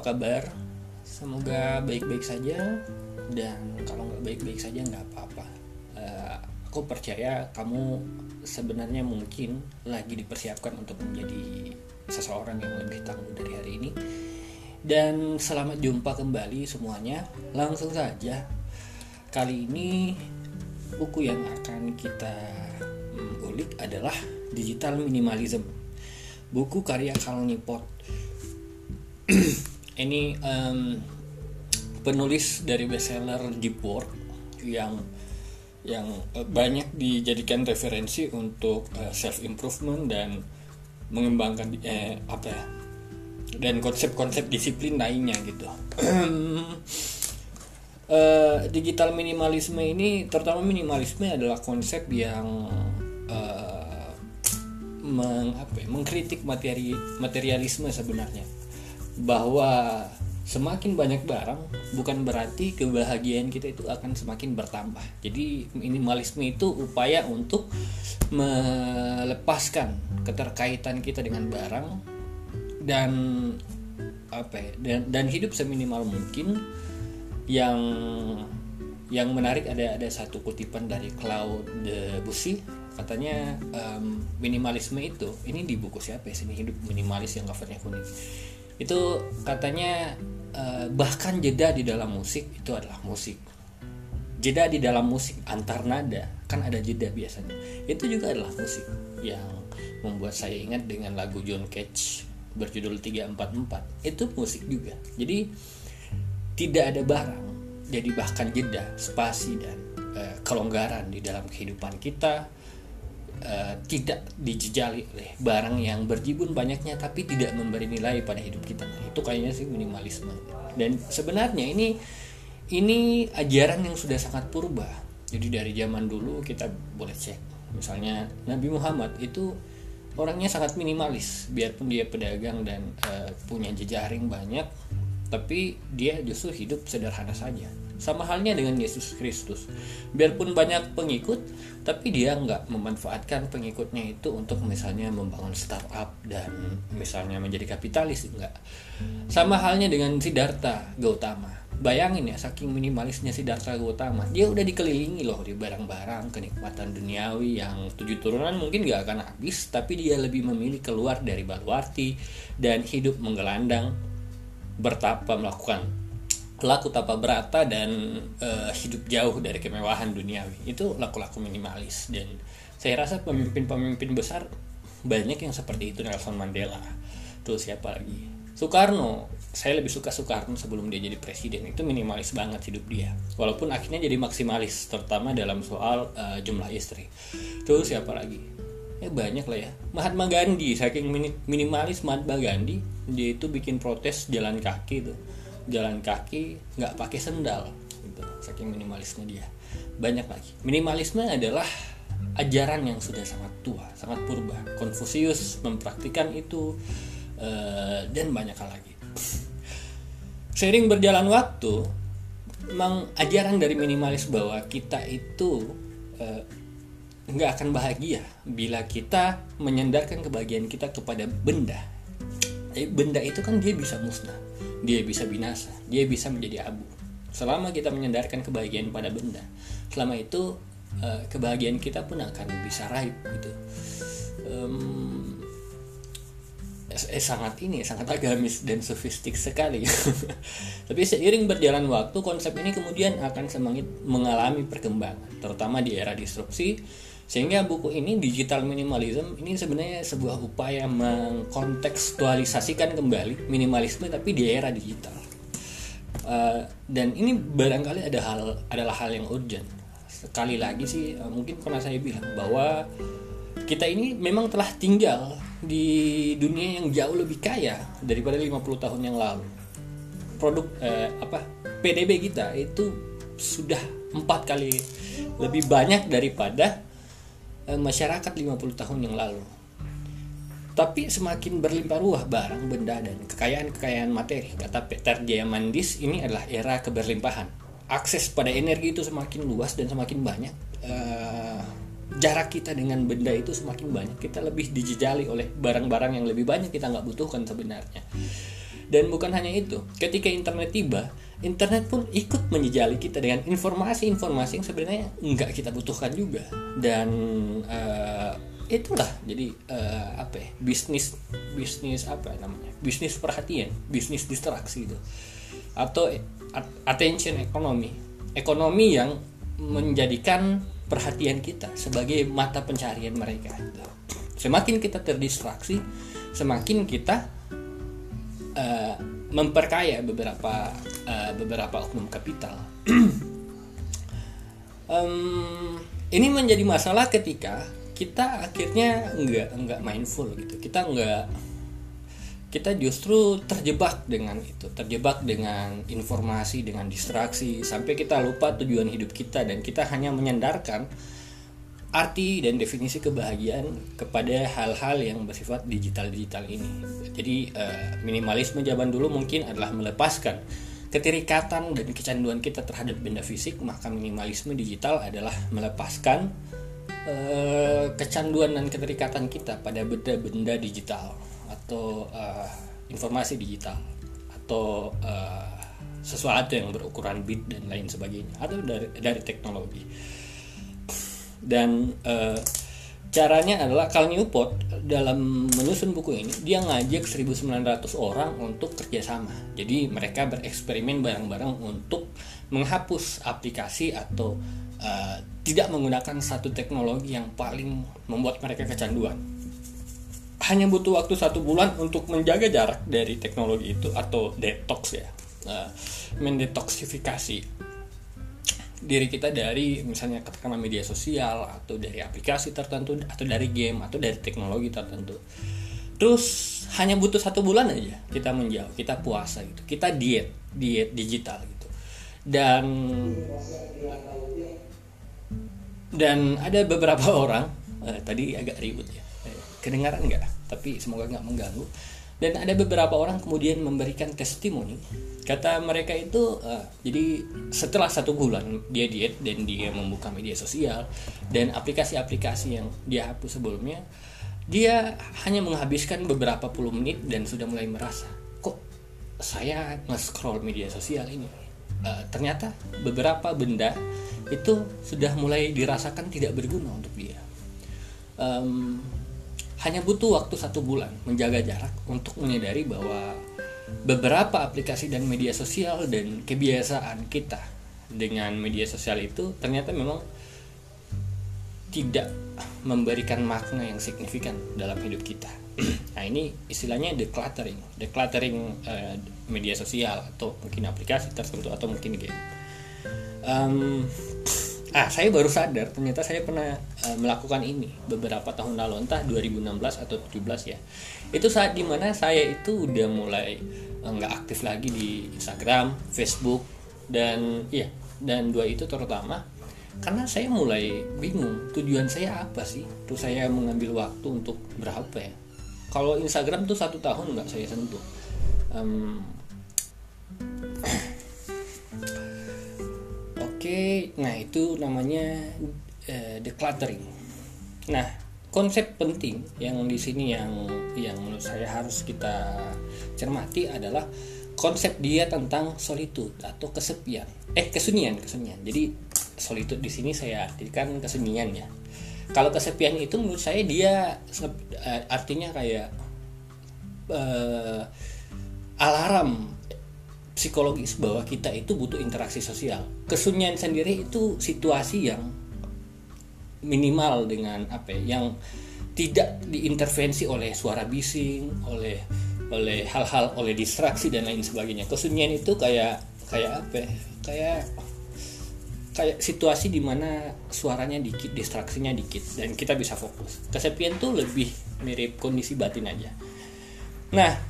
apa kabar? Semoga baik-baik saja dan kalau nggak baik-baik saja nggak apa-apa. Uh, aku percaya kamu sebenarnya mungkin lagi dipersiapkan untuk menjadi seseorang yang lebih tangguh dari hari ini. Dan selamat jumpa kembali semuanya. Langsung saja. Kali ini buku yang akan kita mm, ulik adalah Digital Minimalism. Buku karya Cal Newport. ini um, penulis dari bestseller Deep Work yang yang uh, banyak dijadikan referensi untuk uh, self improvement dan mengembangkan eh, apa ya dan konsep-konsep disiplin lainnya gitu. uh, digital minimalisme ini terutama minimalisme adalah konsep yang uh, meng, apa ya, mengkritik materi materialisme sebenarnya bahwa semakin banyak barang bukan berarti kebahagiaan kita itu akan semakin bertambah. Jadi minimalisme itu upaya untuk melepaskan keterkaitan kita dengan barang dan apa ya, dan, dan hidup seminimal mungkin yang yang menarik ada ada satu kutipan dari Claude Debussy katanya um, minimalisme itu ini di buku siapa ya sini hidup minimalis yang covernya kuning itu katanya uh, bahkan jeda di dalam musik itu adalah musik. Jeda di dalam musik antar nada kan ada jeda biasanya. Itu juga adalah musik yang membuat saya ingat dengan lagu John Cage berjudul 344 itu musik juga. Jadi tidak ada barang jadi bahkan jeda spasi dan uh, kelonggaran di dalam kehidupan kita uh, tidak dijejali oleh barang yang berjibun banyaknya tapi tidak memberi nilai pada hidup kita. Nah, itu kayaknya sih minimalisme. Dan sebenarnya ini ini ajaran yang sudah sangat purba. Jadi dari zaman dulu kita boleh cek. Misalnya Nabi Muhammad itu orangnya sangat minimalis. Biarpun dia pedagang dan uh, punya jejaring banyak tapi dia justru hidup sederhana saja sama halnya dengan Yesus Kristus. Biarpun banyak pengikut tapi dia nggak memanfaatkan pengikutnya itu untuk misalnya membangun startup dan misalnya menjadi kapitalis enggak sama halnya dengan Siddhartha Gautama. Bayangin ya saking minimalisnya si Darta Gautama dia udah dikelilingi loh di barang-barang kenikmatan duniawi yang tujuh turunan mungkin gak akan habis tapi dia lebih memilih keluar dari baluarti dan hidup menggelandang bertapa melakukan laku tapa berata dan uh, hidup jauh dari kemewahan duniawi. Itu laku-laku minimalis. Dan saya rasa pemimpin-pemimpin besar banyak yang seperti itu Nelson Mandela. Terus siapa lagi? Soekarno. Saya lebih suka Soekarno sebelum dia jadi presiden. Itu minimalis banget hidup dia. Walaupun akhirnya jadi maksimalis terutama dalam soal uh, jumlah istri. Terus siapa lagi? Ya banyak lah ya. Mahatma Gandhi saking minimalis Mahatma Gandhi dia itu bikin protes jalan kaki tuh jalan kaki nggak pakai sendal gitu. Saking minimalisnya dia. Banyak lagi. Minimalisme adalah ajaran yang sudah sangat tua sangat purba. Konfusius mempraktikkan itu uh, dan banyak hal lagi. Sering berjalan waktu memang ajaran dari minimalis bahwa kita itu uh, nggak akan bahagia bila kita menyandarkan kebahagiaan kita kepada benda. Eh, benda itu kan dia bisa musnah, dia bisa binasa, dia bisa menjadi abu. Selama kita menyandarkan kebahagiaan pada benda, selama itu uh, kebahagiaan kita pun akan bisa raib gitu. Um, eh, sangat ini sangat agamis dan sofistik sekali tapi seiring berjalan waktu konsep ini kemudian akan semakin mengalami perkembangan terutama di era disrupsi sehingga buku ini digital minimalism ini sebenarnya sebuah upaya mengkontekstualisasikan kembali minimalisme tapi di era digital uh, dan ini barangkali ada hal adalah hal yang urgent sekali lagi sih uh, mungkin pernah saya bilang bahwa kita ini memang telah tinggal di dunia yang jauh lebih kaya daripada 50 tahun yang lalu. Produk eh, apa PDB kita itu sudah empat kali lebih banyak daripada eh, masyarakat 50 tahun yang lalu. Tapi semakin berlimpah ruah barang, benda dan kekayaan-kekayaan materi. Kata Peter Diamandis, ini adalah era keberlimpahan. Akses pada energi itu semakin luas dan semakin banyak. Uh, jarak kita dengan benda itu semakin banyak kita lebih dijejali oleh barang-barang yang lebih banyak kita nggak butuhkan sebenarnya dan bukan hanya itu ketika internet tiba internet pun ikut menjejali kita dengan informasi-informasi yang sebenarnya nggak kita butuhkan juga. Dan uh, itulah jadi uh, apa ya bisnis bisnis apa namanya bisnis perhatian bisnis distraksi itu. Atau attention ekonomi ekonomi yang menjadikan perhatian kita sebagai mata pencarian mereka semakin kita terdistraksi semakin kita uh, memperkaya beberapa uh, beberapa oknum kapital. um, ini menjadi masalah ketika kita akhirnya nggak nggak mindful gitu. Kita nggak kita justru terjebak dengan itu, terjebak dengan informasi, dengan distraksi sampai kita lupa tujuan hidup kita dan kita hanya menyandarkan arti dan definisi kebahagiaan kepada hal-hal yang bersifat digital-digital ini. Jadi uh, minimalisme zaman dulu mungkin adalah melepaskan keterikatan dan kecanduan kita terhadap benda fisik, maka minimalisme digital adalah melepaskan uh, kecanduan dan keterikatan kita pada benda-benda digital atau uh, informasi digital atau uh, sesuatu yang berukuran bit dan lain sebagainya atau dari dari teknologi dan uh, caranya adalah Cal Newport dalam menyusun buku ini dia ngajak 1900 orang untuk kerjasama. Jadi mereka bereksperimen bareng-bareng untuk menghapus aplikasi atau uh, tidak menggunakan satu teknologi yang paling membuat mereka kecanduan. Hanya butuh waktu satu bulan untuk menjaga jarak dari teknologi itu atau detox ya uh, mendetoksifikasi diri kita dari misalnya katakanlah media sosial atau dari aplikasi tertentu atau dari game atau dari teknologi tertentu. Terus hanya butuh satu bulan aja kita menjauh kita puasa gitu. Kita diet diet digital gitu. Dan dan ada beberapa orang eh, tadi agak ribut ya eh, kedengaran nggak? Tapi semoga nggak mengganggu dan ada beberapa orang kemudian memberikan testimoni. Kata mereka itu uh, jadi setelah satu bulan dia diet dan dia membuka media sosial dan aplikasi-aplikasi yang dia hapus sebelumnya dia hanya menghabiskan beberapa puluh menit dan sudah mulai merasa kok saya nge-scroll media sosial ini? Uh, ternyata beberapa benda itu sudah mulai dirasakan tidak berguna untuk dia. Um, hanya butuh waktu satu bulan menjaga jarak untuk menyadari bahwa beberapa aplikasi dan media sosial dan kebiasaan kita dengan media sosial itu ternyata memang tidak memberikan makna yang signifikan dalam hidup kita. nah ini istilahnya decluttering, decluttering uh, media sosial atau mungkin aplikasi tertentu atau mungkin game. Um, ah saya baru sadar ternyata saya pernah uh, melakukan ini beberapa tahun lalu entah 2016 atau 17 ya. Itu saat di mana saya itu udah mulai eh, nggak uh, aktif lagi di Instagram Facebook dan iya dan dua itu terutama karena saya mulai bingung tujuan saya apa sih? Terus saya mengambil waktu untuk berapa ya? Kalau Instagram tuh satu tahun nggak saya sentuh. Um, Oke, nah itu namanya uh, decluttering. Nah, konsep penting yang di sini yang yang menurut saya harus kita cermati adalah konsep dia tentang solitude atau kesepian. Eh, kesunyian, kesunyian. Jadi solitude di sini saya artikan kesunyian ya. Kalau kesepian itu menurut saya dia uh, artinya kayak uh, alarm psikologis bahwa kita itu butuh interaksi sosial. Kesunyian sendiri itu situasi yang minimal dengan apa ya, yang tidak diintervensi oleh suara bising, oleh oleh hal-hal oleh distraksi dan lain sebagainya. Kesunyian itu kayak kayak apa? Ya, kayak kayak situasi di mana suaranya dikit, distraksinya dikit dan kita bisa fokus. Kesepian tuh lebih mirip kondisi batin aja. Nah,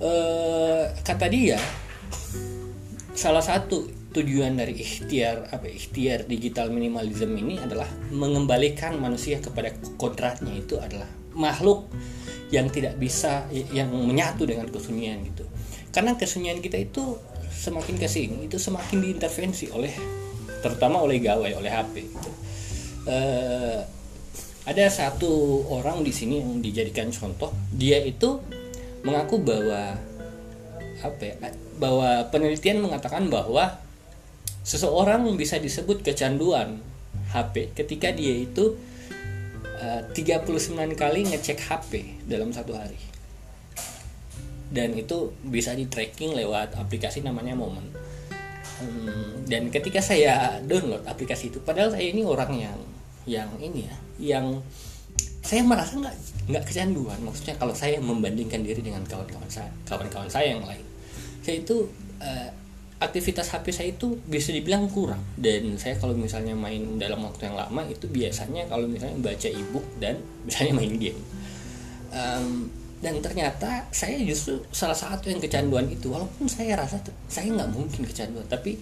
eh, kata dia salah satu tujuan dari ikhtiar apa ikhtiar digital minimalism ini adalah mengembalikan manusia kepada kodratnya itu adalah makhluk yang tidak bisa yang menyatu dengan kesunyian gitu karena kesunyian kita itu semakin ke sini itu semakin diintervensi oleh terutama oleh gawai oleh HP gitu. Uh, ada satu orang di sini yang dijadikan contoh dia itu mengaku bahwa apa ya bahwa penelitian mengatakan bahwa seseorang bisa disebut kecanduan HP ketika dia itu uh, 39 kali ngecek HP dalam satu hari. Dan itu bisa di tracking lewat aplikasi namanya Momen hmm, dan ketika saya download aplikasi itu padahal saya ini orang yang yang ini ya yang saya merasa nggak nggak kecanduan. Maksudnya kalau saya membandingkan diri dengan kawan-kawan saya kawan-kawan saya yang lain. Saya itu uh, aktivitas HP saya itu bisa dibilang kurang. Dan saya kalau misalnya main dalam waktu yang lama itu biasanya kalau misalnya baca ebook dan misalnya main game. Um, dan ternyata saya justru salah satu yang kecanduan itu. Walaupun saya rasa saya nggak mungkin kecanduan tapi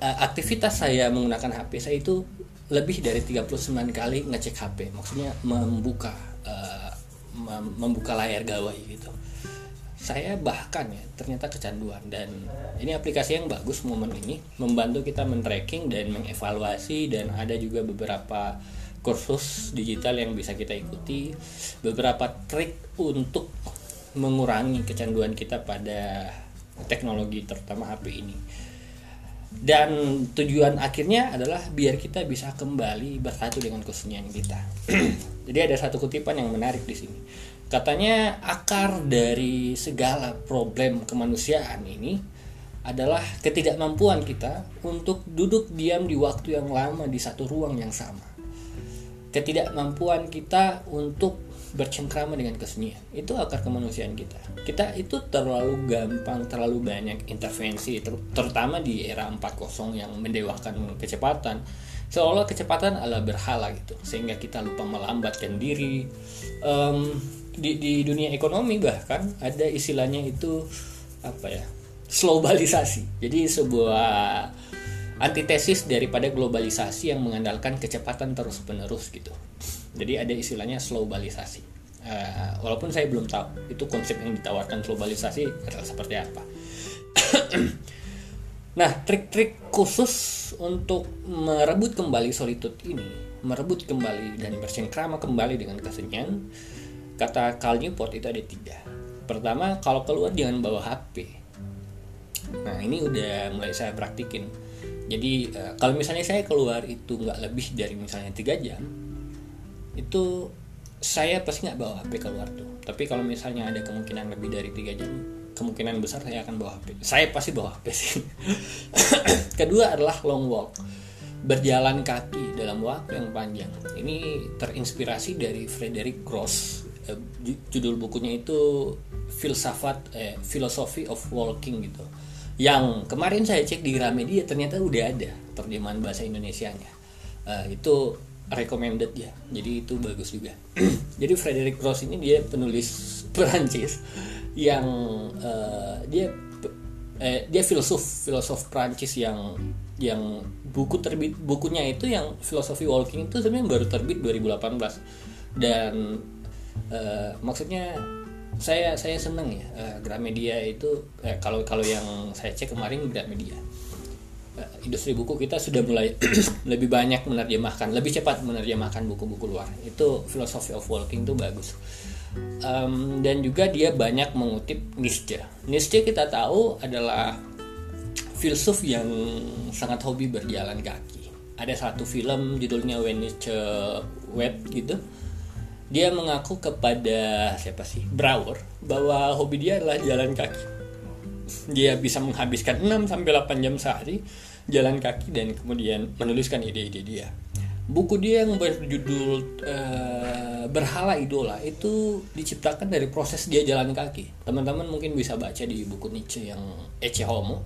uh, aktivitas saya menggunakan HP saya itu lebih dari 39 kali ngecek HP maksudnya membuka uh, membuka layar gawai gitu. Saya bahkan ya ternyata kecanduan. Dan ini aplikasi yang bagus momen ini membantu kita men-tracking dan mengevaluasi dan ada juga beberapa kursus digital yang bisa kita ikuti. Beberapa trik untuk mengurangi kecanduan kita pada teknologi terutama HP ini dan tujuan akhirnya adalah biar kita bisa kembali bersatu dengan kesunyian kita jadi ada satu kutipan yang menarik di sini Katanya akar dari segala problem kemanusiaan ini adalah ketidakmampuan kita untuk duduk diam di waktu yang lama di satu ruang yang sama. Ketidakmampuan kita untuk bercengkrama dengan kesunyian. Itu akar kemanusiaan kita. Kita itu terlalu gampang, terlalu banyak intervensi, ter terutama di era 4.0 yang mendewakan kecepatan. Seolah kecepatan adalah berhala gitu, sehingga kita lupa melambatkan diri. Um, di di dunia ekonomi bahkan ada istilahnya itu apa ya globalisasi jadi sebuah antitesis daripada globalisasi yang mengandalkan kecepatan terus menerus gitu jadi ada istilahnya globalisasi. Uh, walaupun saya belum tahu itu konsep yang ditawarkan globalisasi seperti apa. Nah trik-trik khusus untuk merebut kembali solitude ini merebut kembali dan bersengkrama kembali dengan kesenyan kata Carl Newport itu ada tiga. Pertama kalau keluar jangan bawa HP nah ini udah mulai saya praktikin. Jadi uh, kalau misalnya saya keluar itu nggak lebih dari misalnya tiga jam itu saya pasti nggak bawa HP keluar tuh. Tapi kalau misalnya ada kemungkinan lebih dari tiga jam kemungkinan besar saya akan bawa HP saya pasti bawa HP sih. Kedua adalah long walk. Berjalan kaki dalam waktu yang panjang. Ini terinspirasi dari Frederick Gross. Eh, judul bukunya itu filsafat eh, philosophy of walking gitu. Yang kemarin saya cek di Gramedia ternyata udah ada terjemahan bahasa Indonesia-nya. Uh, itu recommended ya. Jadi itu bagus juga. Jadi Frederick Cross ini dia penulis Perancis yang uh, dia eh, dia filsuf filosof Perancis yang yang buku terbit bukunya itu yang filosofi walking itu sebenarnya baru terbit 2018 dan uh, maksudnya saya saya seneng ya uh, Gramedia itu eh, kalau kalau yang saya cek kemarin Gramedia industri buku kita sudah mulai lebih banyak menerjemahkan lebih cepat menerjemahkan buku-buku luar. Itu philosophy of walking itu bagus. Um, dan juga dia banyak mengutip Nietzsche. Nietzsche kita tahu adalah filsuf yang sangat hobi berjalan kaki. Ada satu film judulnya When Nietzsche Wept gitu. Dia mengaku kepada siapa sih? Brower bahwa hobi dia adalah jalan kaki dia bisa menghabiskan 6 sampai 8 jam sehari jalan kaki dan kemudian menuliskan ide-ide dia. Buku dia yang berjudul uh, berhala idola itu diciptakan dari proses dia jalan kaki. Teman-teman mungkin bisa baca di buku Nietzsche yang Ecce Homo.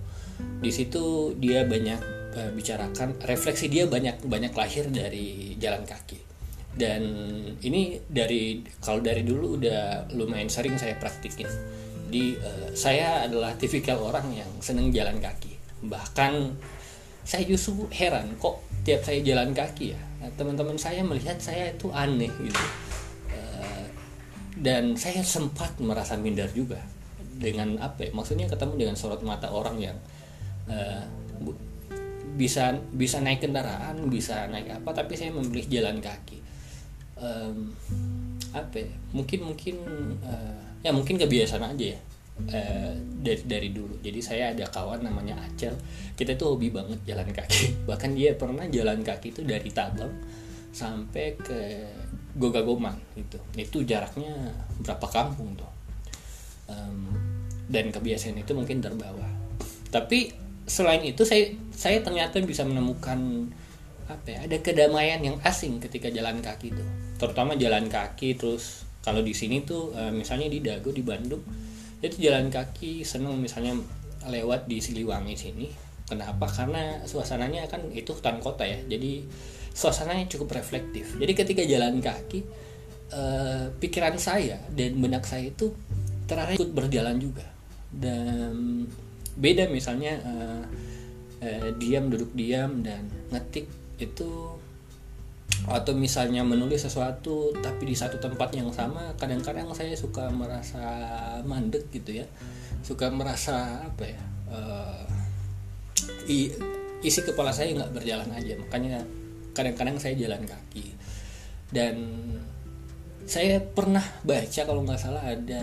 Di situ dia banyak uh, bicarakan refleksi dia banyak banyak lahir dari jalan kaki. Dan ini dari kalau dari dulu udah lumayan sering saya praktikin di uh, saya adalah tipikal orang yang seneng jalan kaki. Bahkan saya justru heran kok tiap saya jalan kaki ya. Teman-teman saya melihat saya itu aneh gitu. Uh, dan saya sempat merasa minder juga dengan apa ya? Maksudnya ketemu dengan sorot mata orang yang uh, bisa bisa naik kendaraan bisa naik apa tapi saya memilih jalan kaki. Um, apa ya? mungkin mungkin uh, ya mungkin kebiasaan aja ya. Uh, dari dari dulu. Jadi saya ada kawan namanya Acel. Kita tuh hobi banget jalan kaki. Bahkan dia pernah jalan kaki itu dari Tabang sampai ke Gogagomang gitu. Itu jaraknya berapa kampung tuh. Um, dan kebiasaan itu mungkin terbawa. Tapi selain itu saya saya ternyata bisa menemukan apa ya ada kedamaian yang asing ketika jalan kaki itu terutama jalan kaki terus kalau di sini tuh uh, misalnya di Dago di Bandung itu jalan kaki seneng misalnya lewat di Siliwangi sini. Kenapa? Karena suasananya kan itu hutan kota ya. Jadi suasananya cukup reflektif. Jadi ketika jalan kaki uh, pikiran saya dan benak saya itu terarah ikut berjalan juga. Dan beda misalnya uh, uh, diam duduk diam dan ngetik itu atau misalnya menulis sesuatu tapi di satu tempat yang sama kadang-kadang saya suka merasa mandek gitu ya. Suka merasa apa ya uh, isi kepala saya nggak berjalan aja. Makanya kadang-kadang saya jalan kaki. Dan saya pernah baca kalau nggak salah ada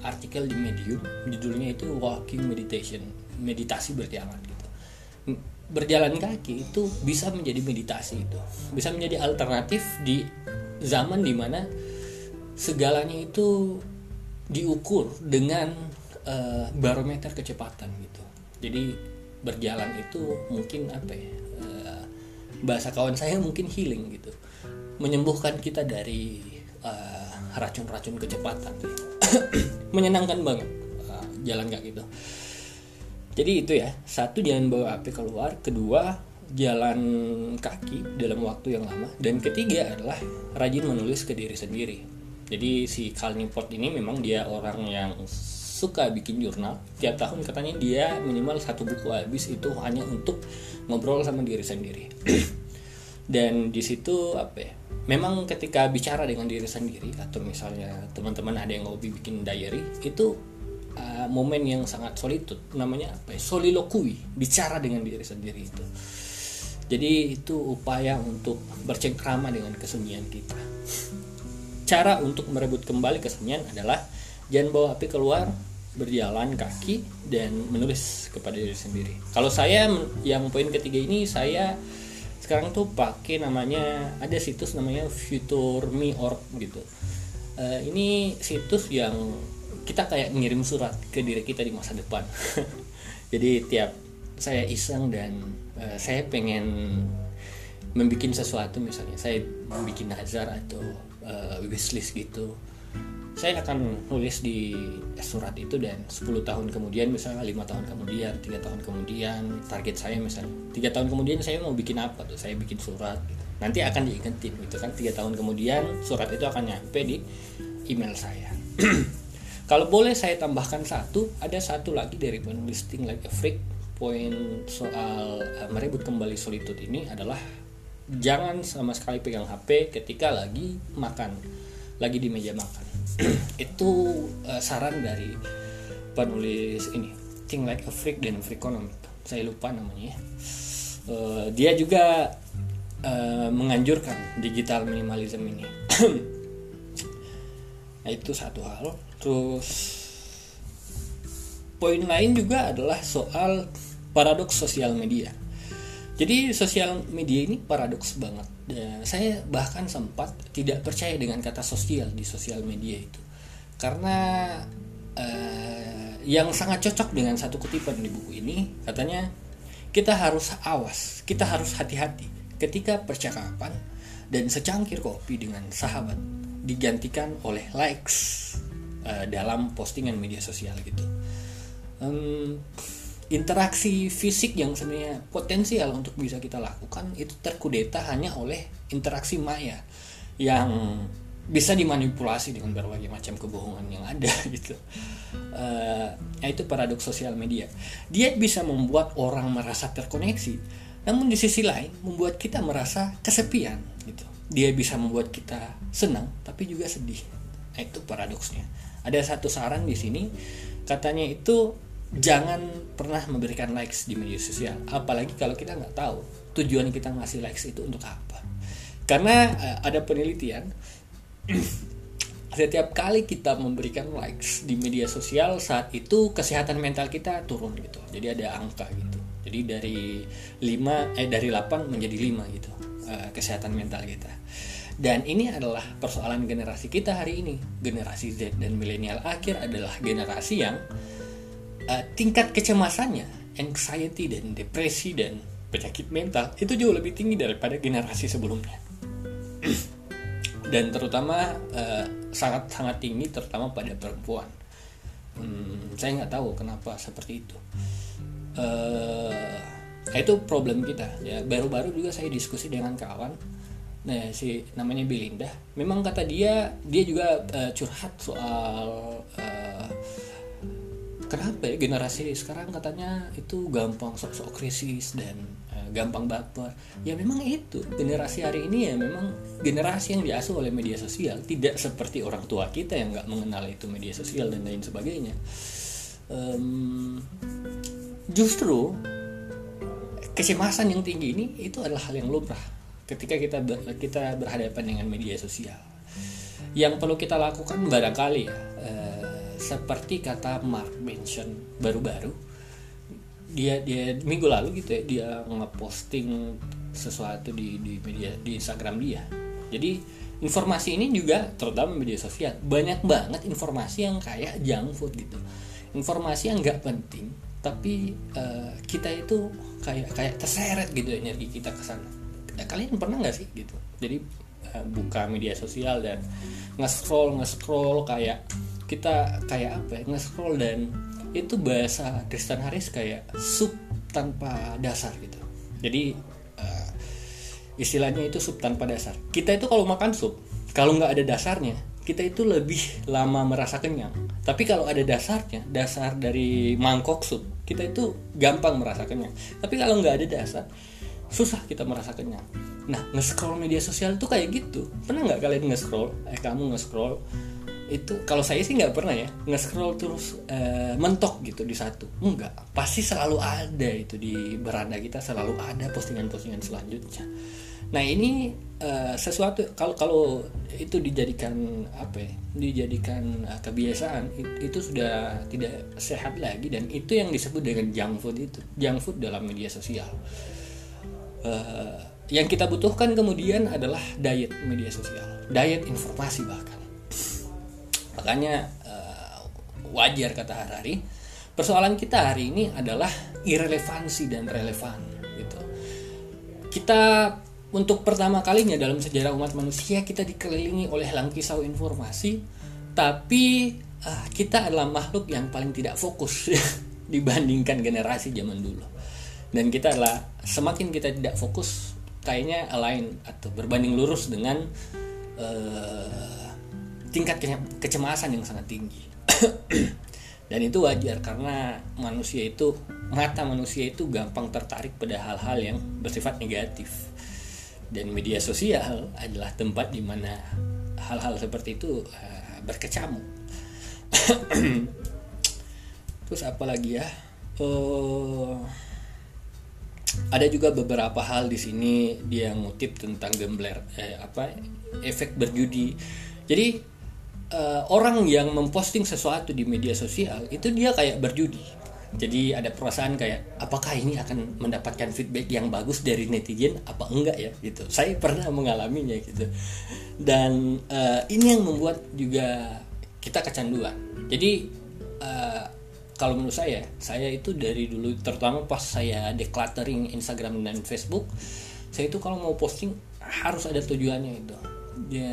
artikel di Medium judulnya itu walking meditation meditasi berjalan gitu berjalan kaki itu bisa menjadi meditasi itu. Bisa menjadi alternatif di zaman di mana segalanya itu diukur dengan uh, barometer kecepatan gitu. Jadi berjalan itu mungkin apa ya uh, bahasa kawan saya mungkin healing gitu. Menyembuhkan kita dari uh, racun-racun kecepatan. Menyenangkan banget uh, jalan kayak gitu jadi itu ya satu jangan bawa api keluar kedua jalan kaki dalam waktu yang lama dan ketiga adalah rajin menulis ke diri sendiri. Jadi si Cal Newport ini memang dia orang yang suka bikin jurnal. Tiap tahun katanya dia minimal satu buku habis itu hanya untuk ngobrol sama diri sendiri. Dan di situ apa ya memang ketika bicara dengan diri sendiri atau misalnya teman-teman ada yang hobi bikin diary itu uh, momen yang sangat solitude namanya apa ya? Solilokui bicara dengan diri sendiri itu. Jadi itu upaya untuk bercengkrama dengan kesunyian kita. Cara untuk merebut kembali kesunyian adalah jangan bawa api keluar berjalan kaki dan menulis kepada diri sendiri. Kalau saya yang poin ketiga ini saya sekarang tuh pakai namanya ada situs namanya future.me.org gitu. Uh, ini situs yang kita kayak ngirim surat ke diri kita di masa depan. Jadi tiap saya iseng dan uh, saya pengen membuat sesuatu misalnya saya membuat nazar atau uh, wishlist gitu saya akan nulis di surat itu dan 10 tahun kemudian misalnya lima tahun kemudian tiga tahun kemudian target saya misalnya tiga tahun kemudian saya mau bikin apa tuh? Saya bikin surat gitu. nanti akan diingetin gitu kan tiga tahun kemudian surat itu akan nyampe di email saya Kalau boleh saya tambahkan satu, ada satu lagi dari penulis Think Like a Freak. Poin soal uh, merebut kembali solitude ini adalah jangan sama sekali pegang HP ketika lagi makan, lagi di meja makan. Itu uh, saran dari penulis ini, Think Like a Freak dan Freakonomic. Saya lupa namanya. Uh, dia juga uh, menganjurkan digital minimalism ini. nah itu satu hal terus poin lain juga adalah soal paradoks sosial media. Jadi sosial media ini paradoks banget. Dan saya bahkan sempat tidak percaya dengan kata sosial di sosial media itu. Karena uh, yang sangat cocok dengan satu kutipan di buku ini katanya kita harus awas kita harus hati-hati ketika percakapan dan secangkir kopi dengan sahabat digantikan oleh likes uh, dalam postingan media sosial gitu um, interaksi fisik yang sebenarnya potensial untuk bisa kita lakukan itu terkudeta hanya oleh interaksi maya yang bisa dimanipulasi dengan berbagai macam kebohongan yang ada gitu. Uh, itu paradoks sosial media. Dia bisa membuat orang merasa terkoneksi, namun di sisi lain membuat kita merasa kesepian gitu. Dia bisa membuat kita senang tapi juga sedih. Nah, itu paradoksnya ada satu saran di sini katanya itu jangan pernah memberikan likes di media sosial apalagi kalau kita nggak tahu tujuan kita ngasih likes itu untuk apa. Karena uh, ada penelitian setiap kali kita memberikan likes di media sosial saat itu kesehatan mental kita turun gitu. Jadi ada angka gitu. Jadi dari 5 eh dari 8 menjadi 5 gitu uh, kesehatan mental kita dan ini adalah persoalan generasi kita hari ini. Generasi Z dan milenial akhir adalah generasi yang uh, tingkat kecemasannya anxiety dan depresi dan penyakit mental itu jauh lebih tinggi daripada generasi sebelumnya. Dan terutama uh, sangat sangat tinggi terutama pada perempuan. Hmm, saya nggak tahu kenapa seperti itu. Uh, itu problem kita ya. Baru-baru juga saya diskusi dengan kawan nah si namanya Belinda. Memang kata dia dia juga uh, curhat soal uh, kenapa ya generasi sekarang katanya itu gampang sok-sok krisis dan gampang baper. Ya memang itu. Generasi hari ini ya memang generasi yang diasuh oleh media sosial. Tidak seperti orang tua kita yang nggak mengenal itu media sosial dan lain sebagainya. Um, justru kecemasan yang tinggi ini itu adalah hal yang lumrah ketika kita kita berhadapan dengan media sosial. Yang perlu kita lakukan barangkali ya uh, seperti kata Mark mention baru-baru dia dia minggu lalu gitu ya dia ngeposting sesuatu di di media di Instagram dia. Jadi informasi ini juga terutama media sosial. Banyak banget informasi yang kayak junk food gitu. Informasi yang nggak penting tapi uh, kita itu kayak kayak terseret gitu energi kita ke sana kalian pernah nggak sih gitu? Jadi uh, buka media sosial dan nge-scroll nge-scroll kayak kita kayak apa ya nge-scroll dan itu bahasa Tristan Harris kayak sup tanpa dasar gitu. Jadi uh, istilahnya itu sup tanpa dasar. Kita itu kalau makan sup kalau nggak ada dasarnya kita itu lebih lama merasa kenyang. Tapi kalau ada dasarnya dasar dari mangkok sup kita itu gampang merasa kenyang. Tapi kalau nggak ada dasar susah kita merasa kenyang nah nge-scroll media sosial itu kayak gitu. Pernah nggak kalian nge-scroll? Eh kamu nge-scroll. Itu kalau saya sih nggak pernah ya nge-scroll terus uh, mentok gitu di satu. Enggak pasti selalu ada itu di beranda kita selalu ada postingan-postingan selanjutnya. Nah ini uh, sesuatu kalau kalau itu dijadikan apa ya dijadikan uh, kebiasaan itu, itu sudah tidak sehat lagi dan itu yang disebut dengan junk food itu junk food dalam media sosial uh, yang kita butuhkan kemudian adalah diet media sosial diet informasi bahkan. Makanya uh, wajar kata Harari persoalan kita hari ini adalah irrelevansi dan relevan gitu. Kita untuk pertama kalinya dalam sejarah umat manusia kita dikelilingi oleh langkisau informasi tapi uh, kita adalah makhluk yang paling tidak fokus dibandingkan generasi zaman dulu dan kita adalah semakin kita tidak fokus kayaknya align atau berbanding lurus dengan uh, tingkat kecemasan yang sangat tinggi. Dan itu wajar karena manusia itu mata manusia itu gampang tertarik pada hal-hal yang bersifat negatif. Dan media sosial adalah tempat di mana hal-hal seperti itu uh, berkecamuk. Terus apa lagi ya? Uh, ada juga beberapa hal di sini dia ngutip tentang gambler eh, apa efek berjudi. Jadi uh, orang yang memposting sesuatu di media sosial itu dia kayak berjudi. Jadi ada perasaan kayak apakah ini akan mendapatkan feedback yang bagus dari netizen apa enggak ya gitu. Saya pernah mengalaminya gitu. Dan uh, ini yang membuat juga kita kecanduan. Jadi kalau menurut saya saya itu dari dulu terutama pas saya decluttering Instagram dan Facebook saya itu kalau mau posting harus ada tujuannya itu. Ya,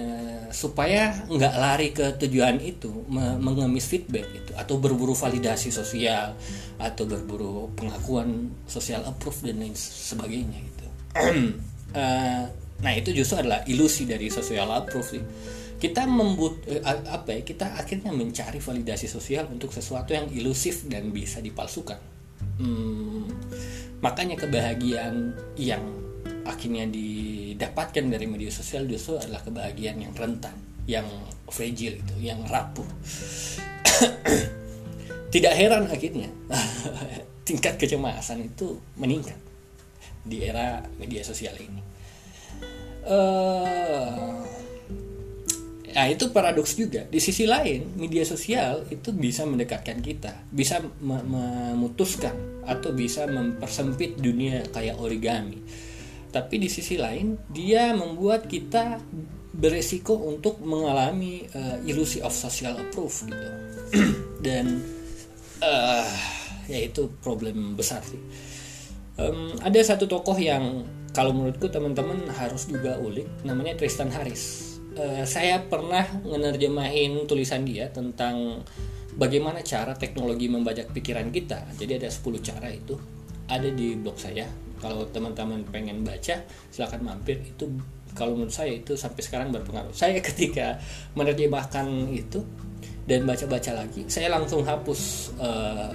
supaya nggak lari ke tujuan itu mengemis feedback itu atau berburu validasi sosial atau berburu pengakuan sosial approve dan lain sebagainya gitu. Uh, nah itu justru adalah ilusi dari social approve sih kita membut eh, apa ya kita akhirnya mencari validasi sosial untuk sesuatu yang ilusif dan bisa dipalsukan. Hmm, makanya kebahagiaan yang akhirnya didapatkan dari media sosial justru adalah kebahagiaan yang rentan yang fragile itu yang rapuh. Tidak heran akhirnya tingkat kecemasan itu meningkat di era media sosial ini. Uh, Nah itu paradoks juga. Di sisi lain, media sosial itu bisa mendekatkan kita, bisa memutuskan atau bisa mempersempit dunia kayak origami. Tapi di sisi lain, dia membuat kita beresiko untuk mengalami uh, ilusi of social approve gitu. Dan uh, ya itu problem besar sih. Um, ada satu tokoh yang kalau menurutku teman-teman harus juga ulik, namanya Tristan Harris uh, saya pernah menerjemahin tulisan dia tentang bagaimana cara teknologi membajak pikiran kita. Jadi ada 10 cara itu ada di blog saya. Kalau teman-teman pengen baca, silahkan mampir. Itu kalau menurut saya itu sampai sekarang berpengaruh. Saya ketika menerjemahkan itu dan baca-baca lagi, saya langsung hapus uh,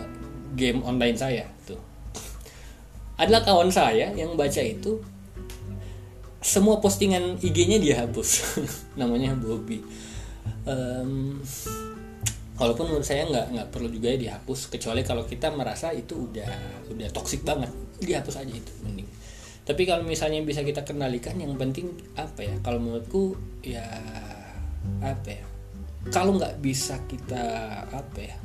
game online saya tuh. Adalah kawan saya yang baca itu semua postingan IG-nya dia hapus. Namanya Bobby. Um, walaupun menurut saya nggak nggak perlu juga ya dihapus kecuali kalau kita merasa itu udah udah toksik banget dihapus aja itu mending. Tapi kalau misalnya bisa kita kendalikan yang penting apa ya? Kalau menurutku ya apa ya kalau nggak bisa kita apa ya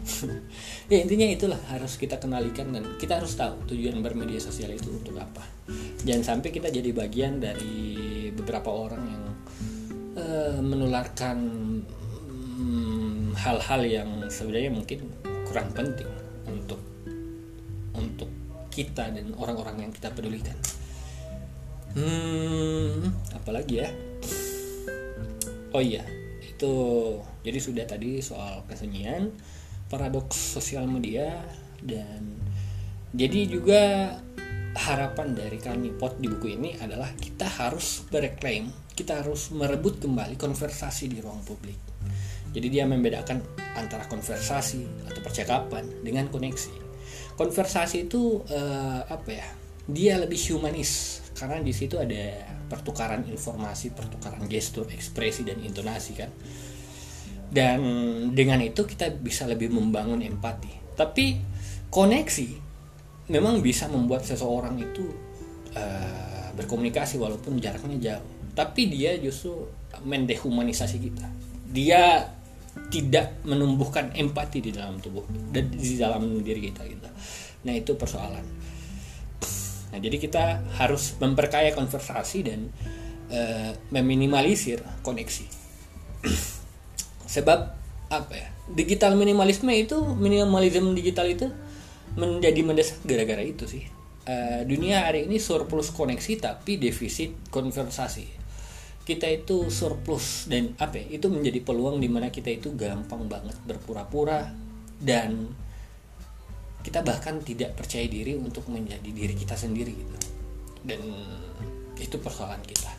ya intinya itulah harus kita kenalikan dan kita harus tahu tujuan bermedia sosial itu untuk apa. Jangan sampai kita jadi bagian dari beberapa orang yang uh, menularkan hal hal-hal yang sebenarnya mungkin kurang penting untuk untuk kita dan orang-orang yang kita pedulikan. Hmm apalagi ya? Oh iya itu jadi sudah tadi soal kesunyian paradoks sosial media dan jadi juga harapan dari kami pot di buku ini adalah kita harus berklaim kita harus merebut kembali konversasi di ruang publik. Jadi dia membedakan antara konversasi atau percakapan dengan koneksi. Konversasi itu uh, apa ya dia lebih humanis karena di situ ada pertukaran informasi, pertukaran gestur, ekspresi dan intonasi kan. Dan dengan itu kita bisa lebih membangun empati. Tapi koneksi memang bisa membuat seseorang itu uh, berkomunikasi walaupun jaraknya jauh. Tapi dia justru mendehumanisasi kita. Dia tidak menumbuhkan empati di dalam tubuh dan di dalam diri kita gitu. Nah, itu persoalan Nah, jadi kita harus memperkaya konversasi dan uh, meminimalisir koneksi. Sebab apa ya? Digital minimalisme itu minimalisme digital itu menjadi mendesak gara-gara itu sih. Uh, dunia hari ini surplus koneksi tapi defisit konversasi. Kita itu surplus dan apa ya? Itu menjadi peluang di mana kita itu gampang banget berpura-pura dan kita bahkan tidak percaya diri untuk menjadi diri kita sendiri gitu. Dan itu persoalan kita.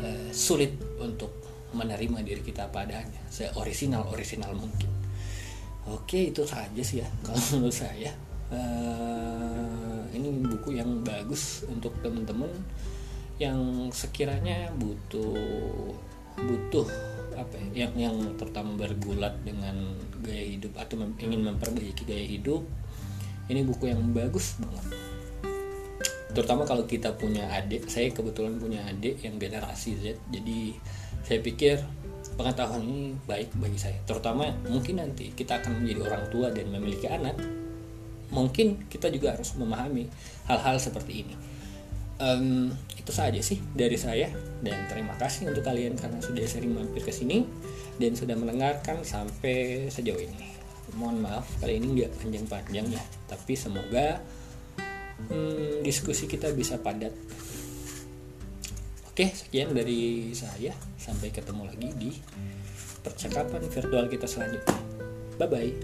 E, sulit untuk menerima diri kita padanya seorisinal orisinal mungkin. Oke itu saja sih ya kalau menurut saya. E, ini buku yang bagus untuk teman-teman yang sekiranya butuh butuh apa ya, yang yang terutama bergulat dengan gaya hidup atau mem, ingin memperbaiki gaya hidup ini buku yang bagus banget. Terutama kalau kita punya adik saya kebetulan punya adik yang generasi Z jadi saya pikir pengetahuan ini baik bagi saya. Terutama mungkin nanti kita akan menjadi orang tua dan memiliki anak mungkin kita juga harus memahami hal-hal seperti ini. Um, itu saja sih dari saya dan terima kasih untuk kalian karena sudah sering mampir ke sini dan sudah mendengarkan sampai sejauh ini. Mohon maaf kali ini nggak panjang-panjang ya tapi semoga hmm, diskusi kita bisa padat. Oke sekian dari saya. Sampai ketemu lagi di percakapan virtual kita selanjutnya. Bye bye